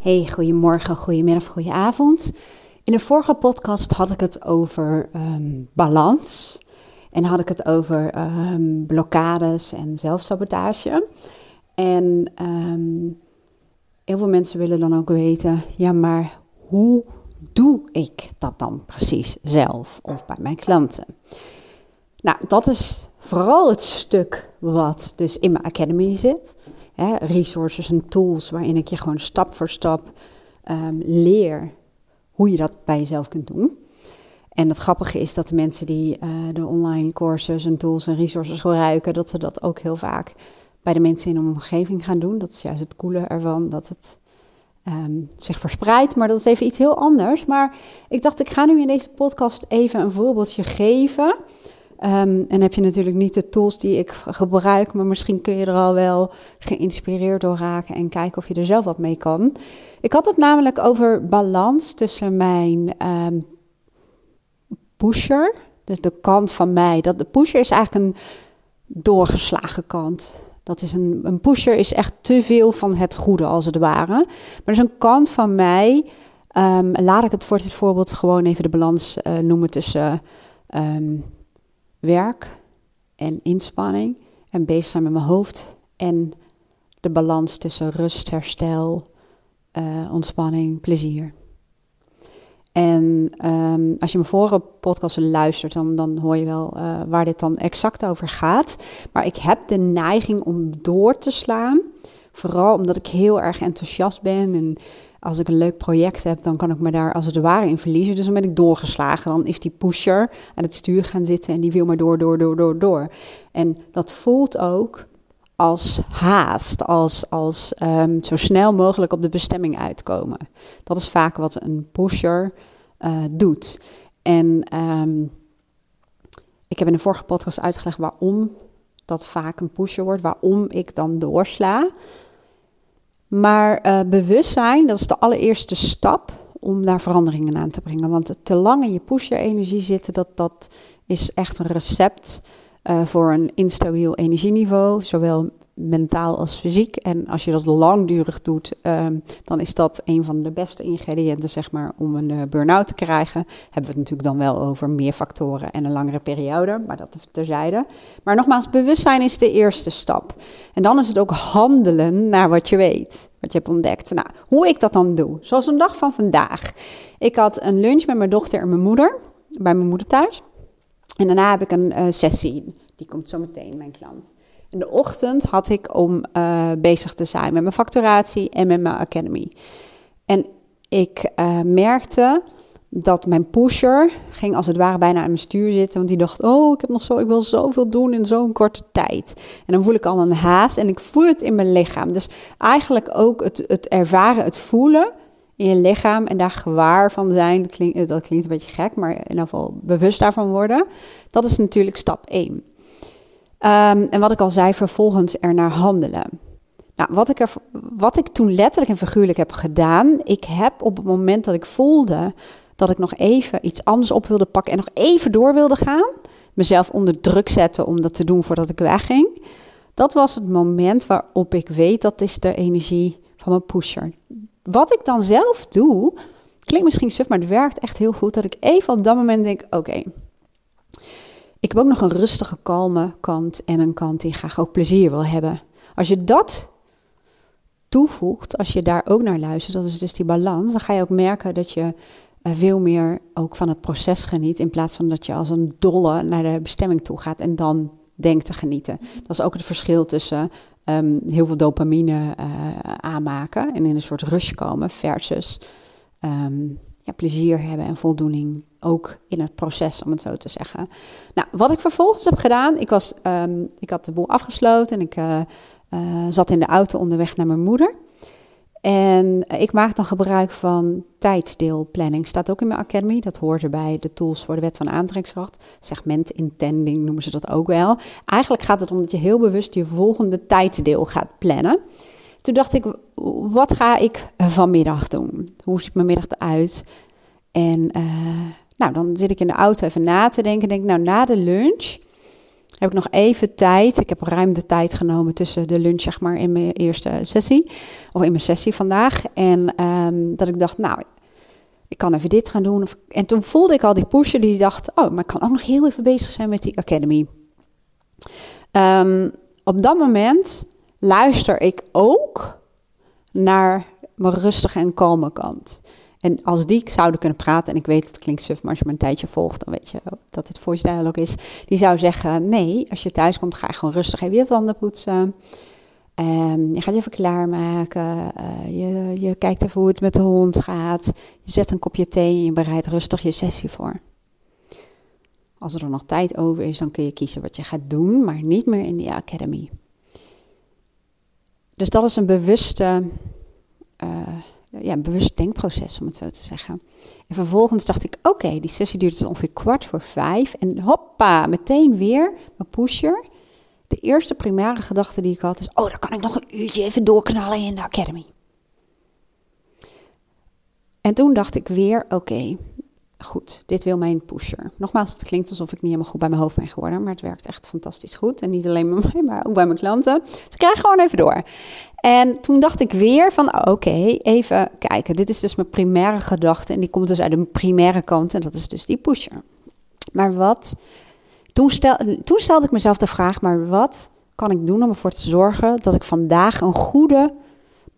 Hey, goedemorgen, goedemiddag, goedenavond. In de vorige podcast had ik het over ehm, balans. En had ik het over um, blokkades en zelfsabotage. En ehm, heel veel mensen willen dan ook weten: ja, maar hoe doe ik dat dan precies zelf of bij mijn klanten? Nou, dat is vooral het stuk wat dus in mijn academy zit. Resources en tools waarin ik je gewoon stap voor stap um, leer hoe je dat bij jezelf kunt doen. En het grappige is dat de mensen die uh, de online courses en tools en resources gebruiken, dat ze dat ook heel vaak bij de mensen in hun omgeving gaan doen. Dat is juist het coole ervan, dat het um, zich verspreidt. Maar dat is even iets heel anders. Maar ik dacht, ik ga nu in deze podcast even een voorbeeldje geven Um, en heb je natuurlijk niet de tools die ik gebruik, maar misschien kun je er al wel geïnspireerd door raken en kijken of je er zelf wat mee kan. Ik had het namelijk over balans tussen mijn um, pusher, dus de kant van mij. Dat de pusher is eigenlijk een doorgeslagen kant. Dat is een, een pusher is echt te veel van het goede, als het ware. Maar er is een kant van mij. Um, laat ik het voor dit voorbeeld gewoon even de balans uh, noemen tussen werk en inspanning en bezig zijn met mijn hoofd en de balans tussen rust, herstel, uh, ontspanning, plezier. En um, als je mijn vorige podcast luistert, dan, dan hoor je wel uh, waar dit dan exact over gaat. Maar ik heb de neiging om door te slaan. Vooral omdat ik heel erg enthousiast ben en als ik een leuk project heb, dan kan ik me daar als het ware in verliezen. Dus dan ben ik doorgeslagen. Dan is die pusher aan het stuur gaan zitten en die wil maar door, door, door, door, door. En dat voelt ook als haast, als, als um, zo snel mogelijk op de bestemming uitkomen. Dat is vaak wat een pusher uh, doet. En um, ik heb in de vorige podcast uitgelegd waarom dat vaak een pusher wordt, waarom ik dan doorsla. Maar uh, bewustzijn, dat is de allereerste stap om daar veranderingen aan te brengen. Want te lang in je pusher-energie zitten, dat, dat is echt een recept uh, voor een instabiel energieniveau. Zowel mentaal als fysiek. En als je dat langdurig doet, um, dan is dat een van de beste ingrediënten, zeg maar, om een uh, burn-out te krijgen. Hebben we het natuurlijk dan wel over meer factoren en een langere periode, maar dat terzijde. Maar nogmaals, bewustzijn is de eerste stap. En dan is het ook handelen naar wat je weet, wat je hebt ontdekt. Nou, hoe ik dat dan doe, zoals een dag van vandaag. Ik had een lunch met mijn dochter en mijn moeder, bij mijn moeder thuis. En daarna heb ik een uh, sessie, die komt zo meteen, mijn klant. In de ochtend had ik om uh, bezig te zijn met mijn facturatie en met mijn academy. En ik uh, merkte dat mijn pusher ging als het ware bijna aan mijn stuur zitten. Want die dacht, oh, ik, heb nog zo, ik wil zoveel doen in zo'n korte tijd. En dan voel ik al een haast en ik voel het in mijn lichaam. Dus eigenlijk ook het, het ervaren, het voelen in je lichaam en daar gewaar van zijn. Dat klinkt, dat klinkt een beetje gek, maar in ieder geval bewust daarvan worden. Dat is natuurlijk stap 1. Um, en wat ik al zei, vervolgens er naar handelen. Nou, wat ik, er, wat ik toen letterlijk en figuurlijk heb gedaan, ik heb op het moment dat ik voelde dat ik nog even iets anders op wilde pakken en nog even door wilde gaan, mezelf onder druk zetten om dat te doen voordat ik wegging. Dat was het moment waarop ik weet dat is de energie van mijn pusher. Wat ik dan zelf doe, klinkt misschien suf, maar het werkt echt heel goed. Dat ik even op dat moment denk: oké, ik heb ook nog een rustige, kalme kant en een kant die graag ook plezier wil hebben. Als je dat toevoegt, als je daar ook naar luistert, dat is dus die balans, dan ga je ook merken dat je uh, veel meer ook van het proces geniet, in plaats van dat je als een dolle naar de bestemming toe gaat en dan denkt te genieten. Dat is ook het verschil tussen um, heel veel dopamine uh, aanmaken en in een soort rush komen versus um, ja, plezier hebben en voldoening ook in het proces, om het zo te zeggen. Nou, wat ik vervolgens heb gedaan, ik, was, um, ik had de boel afgesloten en ik uh, uh, zat in de auto onderweg naar mijn moeder. En ik maak dan gebruik van tijdsdeelplanning. Staat ook in mijn academy. Dat hoort erbij. De tools voor de wet van aantrekkingskracht. Segment intending noemen ze dat ook wel. Eigenlijk gaat het om dat je heel bewust je volgende tijdsdeel gaat plannen. Toen dacht ik, wat ga ik vanmiddag doen? Hoe ziet mijn middag eruit? En uh, nou, dan zit ik in de auto even na te denken. Denk, nou, na de lunch heb ik nog even tijd. Ik heb ruim de tijd genomen tussen de lunch, zeg maar, in mijn eerste sessie. Of in mijn sessie vandaag. En ehm, dat ik dacht, nou, ik kan even dit gaan doen. En toen voelde ik al die pusher die dacht, oh, maar ik kan ook nog heel even bezig zijn met die academy. Um, op dat moment luister ik ook naar mijn rustige en kalme kant. En als die zouden kunnen praten, en ik weet het klinkt suf, maar als je me een tijdje volgt, dan weet je dat dit voice dialogue is. Die zou zeggen, nee, als je thuis komt, ga je gewoon rustig even je tanden poetsen. Um, je gaat je even klaarmaken. Uh, je, je kijkt even hoe het met de hond gaat. Je zet een kopje thee en je bereidt rustig je sessie voor. Als er nog tijd over is, dan kun je kiezen wat je gaat doen, maar niet meer in die academy. Dus dat is een bewuste, uh, ja, bewust denkproces, om het zo te zeggen. En vervolgens dacht ik, oké, die sessie duurt dus ongeveer kwart voor vijf. En hoppa, meteen weer mijn pusher. De eerste primaire gedachte die ik had is, oh, dan kan ik nog een uurtje even doorknallen in de academy. En toen dacht ik weer, oké, goed, dit wil mijn pusher. Nogmaals, het klinkt alsof ik niet helemaal goed bij mijn hoofd ben geworden, maar het werkt echt fantastisch goed. En niet alleen bij mij, maar ook bij mijn klanten. Dus ik krijg gewoon even door. En toen dacht ik weer van, oké, even kijken. Dit is dus mijn primaire gedachte en die komt dus uit de primaire kant en dat is dus die pusher. Maar wat, toen, stel, toen stelde ik mezelf de vraag, maar wat kan ik doen om ervoor te zorgen dat ik vandaag een goede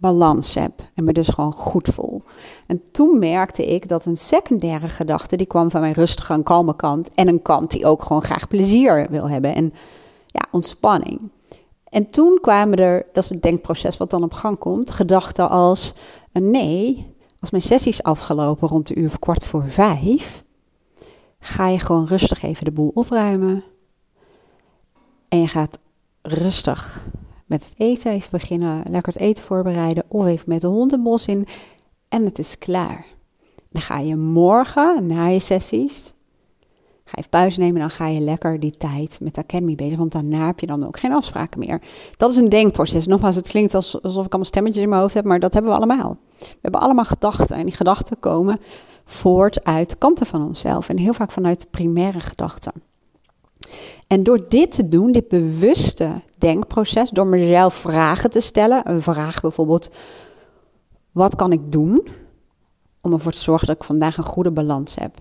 balans heb en me dus gewoon goed voel. En toen merkte ik dat een secundaire gedachte, die kwam van mijn rustige en kalme kant en een kant die ook gewoon graag plezier wil hebben en ja, ontspanning. En toen kwamen er, dat is het denkproces wat dan op gang komt, gedachten als nee, als mijn sessie is afgelopen rond de uur of kwart voor vijf, ga je gewoon rustig even de boel opruimen. En je gaat rustig met het eten even beginnen, lekker het eten voorbereiden of even met de hond een bos in en het is klaar. Dan ga je morgen na je sessies, ga even pauze nemen en dan ga je lekker die tijd met de Academy bezig, want daarna heb je dan ook geen afspraken meer. Dat is een denkproces. Nogmaals, het klinkt alsof ik allemaal stemmetjes in mijn hoofd heb, maar dat hebben we allemaal. We hebben allemaal gedachten en die gedachten komen voort uit kanten van onszelf en heel vaak vanuit primaire gedachten. En door dit te doen, dit bewuste denkproces, door mezelf vragen te stellen, een vraag bijvoorbeeld, wat kan ik doen om ervoor te zorgen dat ik vandaag een goede balans heb?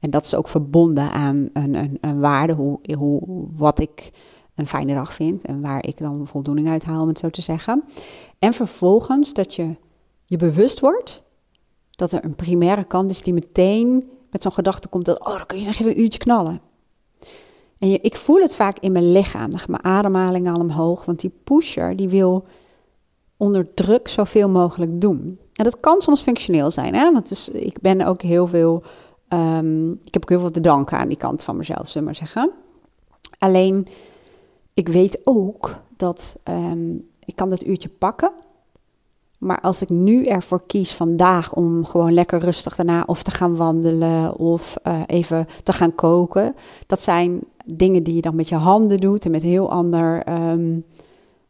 En dat is ook verbonden aan een, een, een waarde, hoe, hoe, wat ik een fijne dag vind en waar ik dan voldoening uit haal, om het zo te zeggen. En vervolgens dat je je bewust wordt dat er een primaire kant is die meteen met zo'n gedachte komt dat, oh, dan kun je nog even een uurtje knallen. En ik voel het vaak in mijn lichaam. Dan gaat mijn ademhaling al omhoog. Want die pusher die wil onder druk zoveel mogelijk doen. En dat kan soms functioneel zijn. Hè? Want dus, ik ben ook heel veel. Um, ik heb ook heel veel te danken aan die kant van mezelf, zullen we maar zeggen. Alleen, ik weet ook dat um, ik kan dat uurtje pakken. Maar als ik nu ervoor kies vandaag om gewoon lekker rustig daarna of te gaan wandelen of uh, even te gaan koken, dat zijn dingen die je dan met je handen doet en met heel ander, um,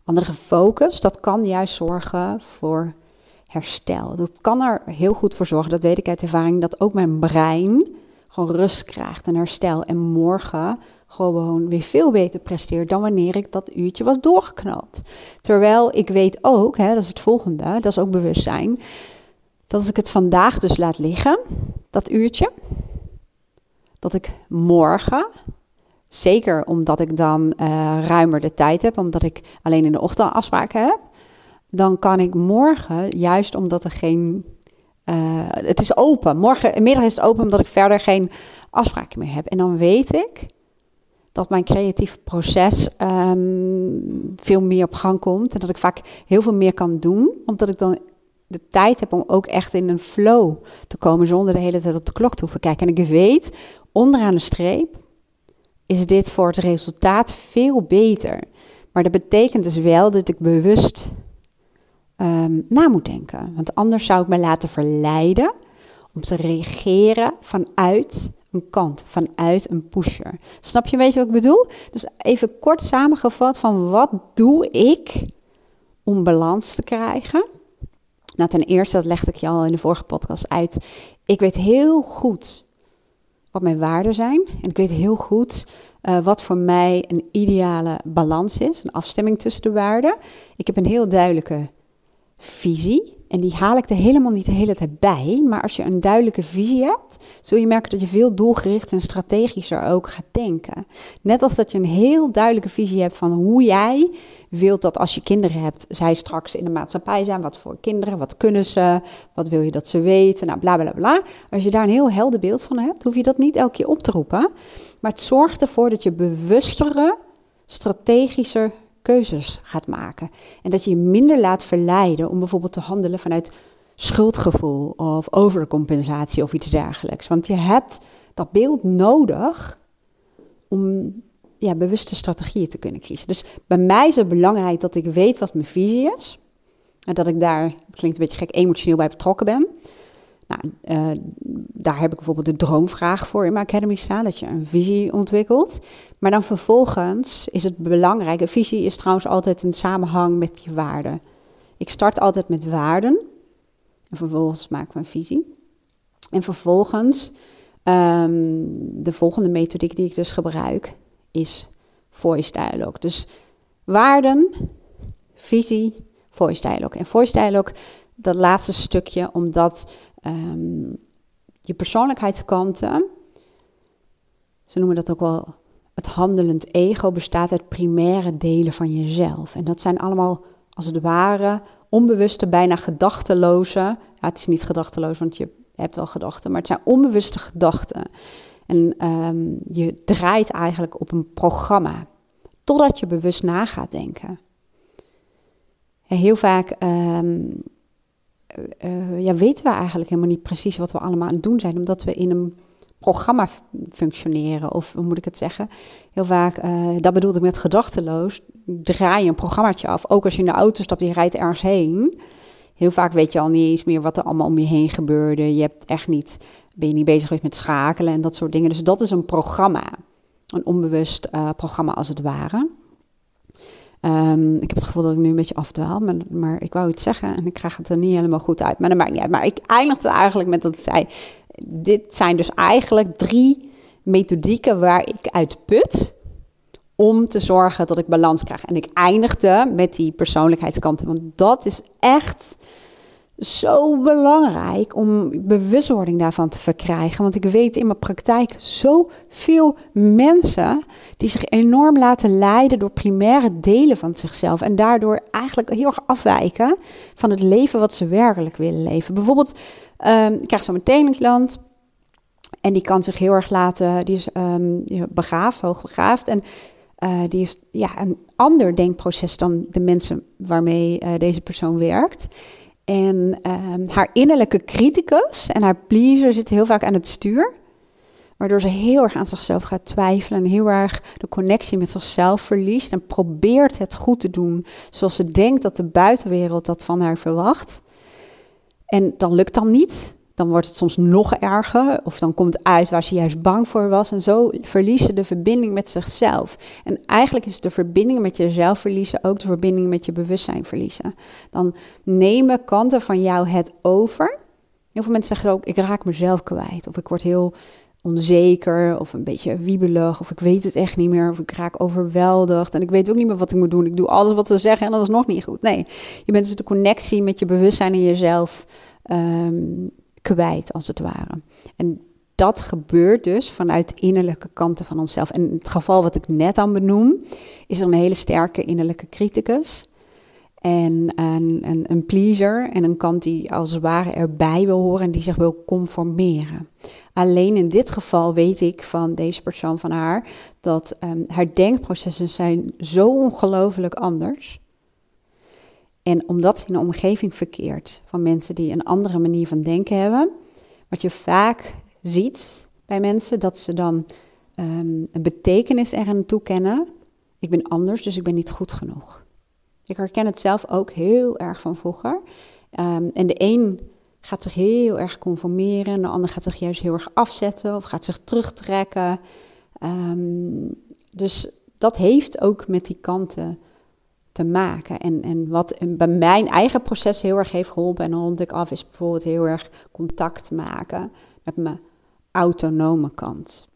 andere focus. Dat kan juist zorgen voor herstel. Dat kan er heel goed voor zorgen, dat weet ik uit ervaring, dat ook mijn brein gewoon rust krijgt en herstel. En morgen gewoon weer veel beter presteert dan wanneer ik dat uurtje was doorgeknald. Terwijl ik weet ook, hè, dat is het volgende, dat is ook bewustzijn, dat als ik het vandaag dus laat liggen, dat uurtje, dat ik morgen, zeker omdat ik dan uh, ruimer de tijd heb, omdat ik alleen in de ochtend afspraken heb, dan kan ik morgen, juist omdat er geen uh, het is open. Morgen, middag is het open omdat ik verder geen afspraken meer heb. En dan weet ik dat mijn creatieve proces um, veel meer op gang komt. En dat ik vaak heel veel meer kan doen, omdat ik dan de tijd heb om ook echt in een flow te komen zonder de hele tijd op de klok te hoeven kijken. En ik weet, onderaan de streep is dit voor het resultaat veel beter. Maar dat betekent dus wel dat ik bewust um, na moet denken. Want anders zou ik me laten verleiden om te reageren vanuit een kant, vanuit een pusher. Snap je een beetje wat ik bedoel? Dus even kort samengevat van wat doe ik om balans te krijgen? Nou, ten eerste, dat legde ik je al in de vorige podcast uit. Ik weet heel goed wat mijn waarden zijn. En ik weet heel goed uh, wat voor mij een ideale balans is, een afstemming tussen de waarden. Ik heb een heel duidelijke visie. En die haal ik er helemaal niet de hele tijd bij. Maar als je een duidelijke visie hebt, zul je merken dat je veel doelgericht en strategischer ook gaat denken. Net als dat je een heel duidelijke visie hebt van hoe jij wilt dat als je kinderen hebt, zij straks in de maatschappij zijn. Wat voor kinderen, wat kunnen ze, wat wil je dat ze weten, nou bla bla bla. Als je daar een heel helder beeld van hebt, hoef je dat niet elke keer op te roepen. Maar het zorgt ervoor dat je bewustere, strategischer keuzes gaat maken. En dat je je minder laat verleiden om bijvoorbeeld te handelen vanuit schuldgevoel of overcompensatie of iets dergelijks. Want je hebt dat beeld nodig om ja, bewuste strategieën te kunnen kiezen. Dus bij mij is het belangrijk dat ik weet wat mijn visie is. En dat ik daar, het klinkt een beetje gek, emotioneel bij betrokken ben. Nou, uh, daar heb ik bijvoorbeeld de droomvraag voor in mijn academy staan, dat je een visie ontwikkelt. Maar dan vervolgens is het belangrijk, een visie is trouwens altijd een samenhang met je waarden. Ik start altijd met waarden en vervolgens maak ik een visie. En vervolgens, um, de volgende methodiek die ik dus gebruik, is voice dialogue. Dus waarden, visie, voice dialogue. En voice dialogue, dat laatste stukje, omdat um, je persoonlijkheidskanten, ze noemen dat ook wel het handelend ego, bestaat uit primaire delen van jezelf. En dat zijn allemaal als het ware onbewuste, bijna gedachteloze. Ja, het is niet gedachteloos, want je hebt wel gedachten, maar het zijn onbewuste gedachten. En um, je draait eigenlijk op een programma, totdat je bewust na gaat denken. En heel vaak um, uh, ja, weten we eigenlijk helemaal niet precies wat we allemaal aan het doen zijn, omdat we in een programma functioneren. Of hoe moet ik het zeggen? Heel vaak, uh, dat bedoelde ik met gedachteloos, draai je een programmaatje af. Ook als je in de auto stapt, je rijdt ergens heen. Heel vaak weet je al niet eens meer wat er allemaal om je heen gebeurde. Je hebt echt niet, ben je niet bezig geweest met schakelen en dat soort dingen. Dus dat is een programma. Een onbewust programma als het ware. Um, ik heb het gevoel dat ik nu een beetje afdwaal, maar, maar, ik wou iets zeggen en ik krijg het er niet helemaal goed uit. Maar dat maakt niet uit. Maar ik eindigde eigenlijk met dat ik zei, dit zijn dus eigenlijk drie methodieken waar ik uit put om te zorgen dat ik balans krijg. En ik eindigde met die persoonlijkheidskanten, want dat is echt zo belangrijk om bewustwording daarvan te verkrijgen. Want ik weet in mijn praktijk zoveel mensen die zich enorm laten leiden door primaire delen van zichzelf. En daardoor eigenlijk heel erg afwijken van het leven wat ze werkelijk willen leven. Bijvoorbeeld, um, ik krijg zo meteen een klant. En die kan zich heel erg laten, die is um, begaafd, hoogbegaafd. En uh, die heeft ja, een ander denkproces dan de mensen waarmee uh, deze persoon werkt. En um, haar innerlijke criticus en haar pleaser zitten heel vaak aan het stuur. Waardoor ze heel erg aan zichzelf gaat twijfelen en heel erg de connectie met zichzelf verliest. En probeert het goed te doen zoals ze denkt dat de buitenwereld dat van haar verwacht. En dan lukt dan niet dan wordt het soms nog erger. Of dan komt uit waar ze juist bang voor was. En zo verliezen de verbinding met zichzelf. En eigenlijk is de verbinding met jezelf verliezen ook de verbinding met je bewustzijn verliezen. Dan nemen kanten van jou het over. Heel veel mensen zeggen ook, ik raak mezelf kwijt. Of ik word heel onzeker of een beetje wiebelig of ik weet het echt niet meer of ik raak overweldigd en ik weet ook niet meer wat ik moet doen. Ik doe alles wat ze zeggen en dat is nog niet goed. Nee, je bent dus de connectie met je bewustzijn en jezelf um, kwijt, als het ware. En dat gebeurt dus vanuit innerlijke kanten van onszelf. En het geval wat ik net aan benoem, is er een hele sterke innerlijke criticus. En een, een, pleaser en een kant die als het ware erbij wil horen en die zich wil conformeren. Alleen in dit geval weet ik van deze persoon van haar dat um, haar denkprocessen zijn zo ongelooflijk anders en omdat ze in een omgeving verkeert van mensen die een andere manier van denken hebben, wat je vaak ziet bij mensen, dat ze dan um, een betekenis eraan toekennen. Ik ben anders, dus ik ben niet goed genoeg. Ik herken het zelf ook heel erg van vroeger. Um, en de een gaat zich heel erg conformeren, en de ander gaat zich juist heel erg afzetten of gaat zich terugtrekken. Um, dus dat heeft ook met die kanten te maken. En, en wat bij mijn eigen proces heel erg heeft geholpen en rond ik af, is bijvoorbeeld heel erg contact maken met mijn autonome kant.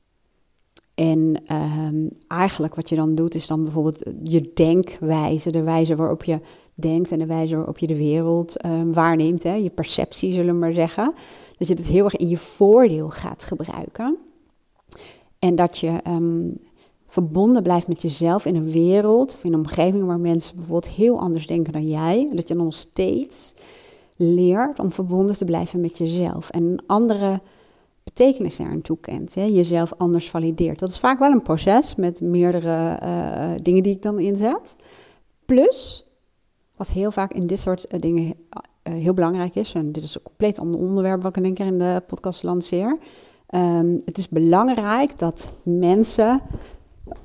En ehm, eigenlijk wat je dan doet, is dan bijvoorbeeld je denkwijze, de wijze waarop je denkt en de wijze waarop je de wereld ehm, waarneemt, hè, je perceptie zullen we maar zeggen. Dat je het heel erg in je voordeel gaat gebruiken. En dat je ehm, verbonden blijft met jezelf in een wereld of in een omgeving waar mensen bijvoorbeeld heel anders denken dan jij. Dat je nog steeds leert om verbonden te blijven met jezelf. En een andere betekenis aan toekent. Hè? Jezelf anders valideert. Dat is vaak wel een proces met meerdere uh, dingen die ik dan inzet. Plus, wat heel vaak in dit soort uh, dingen uh, heel belangrijk is, en dit is een compleet ander onderwerp wat ik in één keer in de podcast lanceer. Um, het is belangrijk dat mensen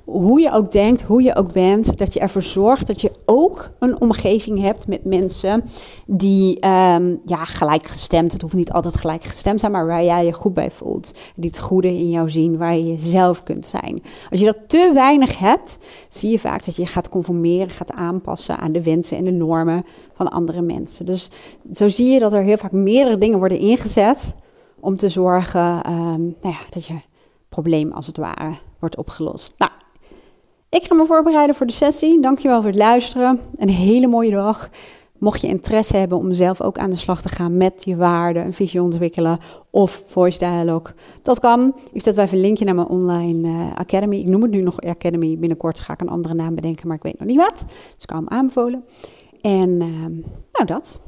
hoe je ook denkt, hoe je ook bent, dat je ervoor zorgt dat je ook een omgeving hebt met mensen die um, ja, gelijkgestemd, het hoeft niet altijd gelijkgestemd zijn, maar waar jij je goed bij voelt. Die het goede in jou zien, waar je jezelf kunt zijn. Als je dat te weinig hebt, zie je vaak dat je gaat conformeren, gaat aanpassen aan de wensen en de normen van andere mensen. Dus zo zie je dat er heel vaak meerdere dingen worden ingezet om te zorgen um, nou ja, dat je probleem als het ware wordt opgelost. Nou, ik ga me voorbereiden voor de sessie. Dankjewel voor het luisteren. Een hele mooie dag. Mocht je interesse hebben om zelf ook aan de slag te gaan met je waarden, een visie ontwikkelen of voice dialogue, dat kan. Ik zet wel even een linkje naar mijn online uh, academy. Ik noem het nu nog academy. Binnenkort ga ik een andere naam bedenken, maar ik weet nog niet wat. Dus ik kan hem aanbevolen. En uh, nou dat.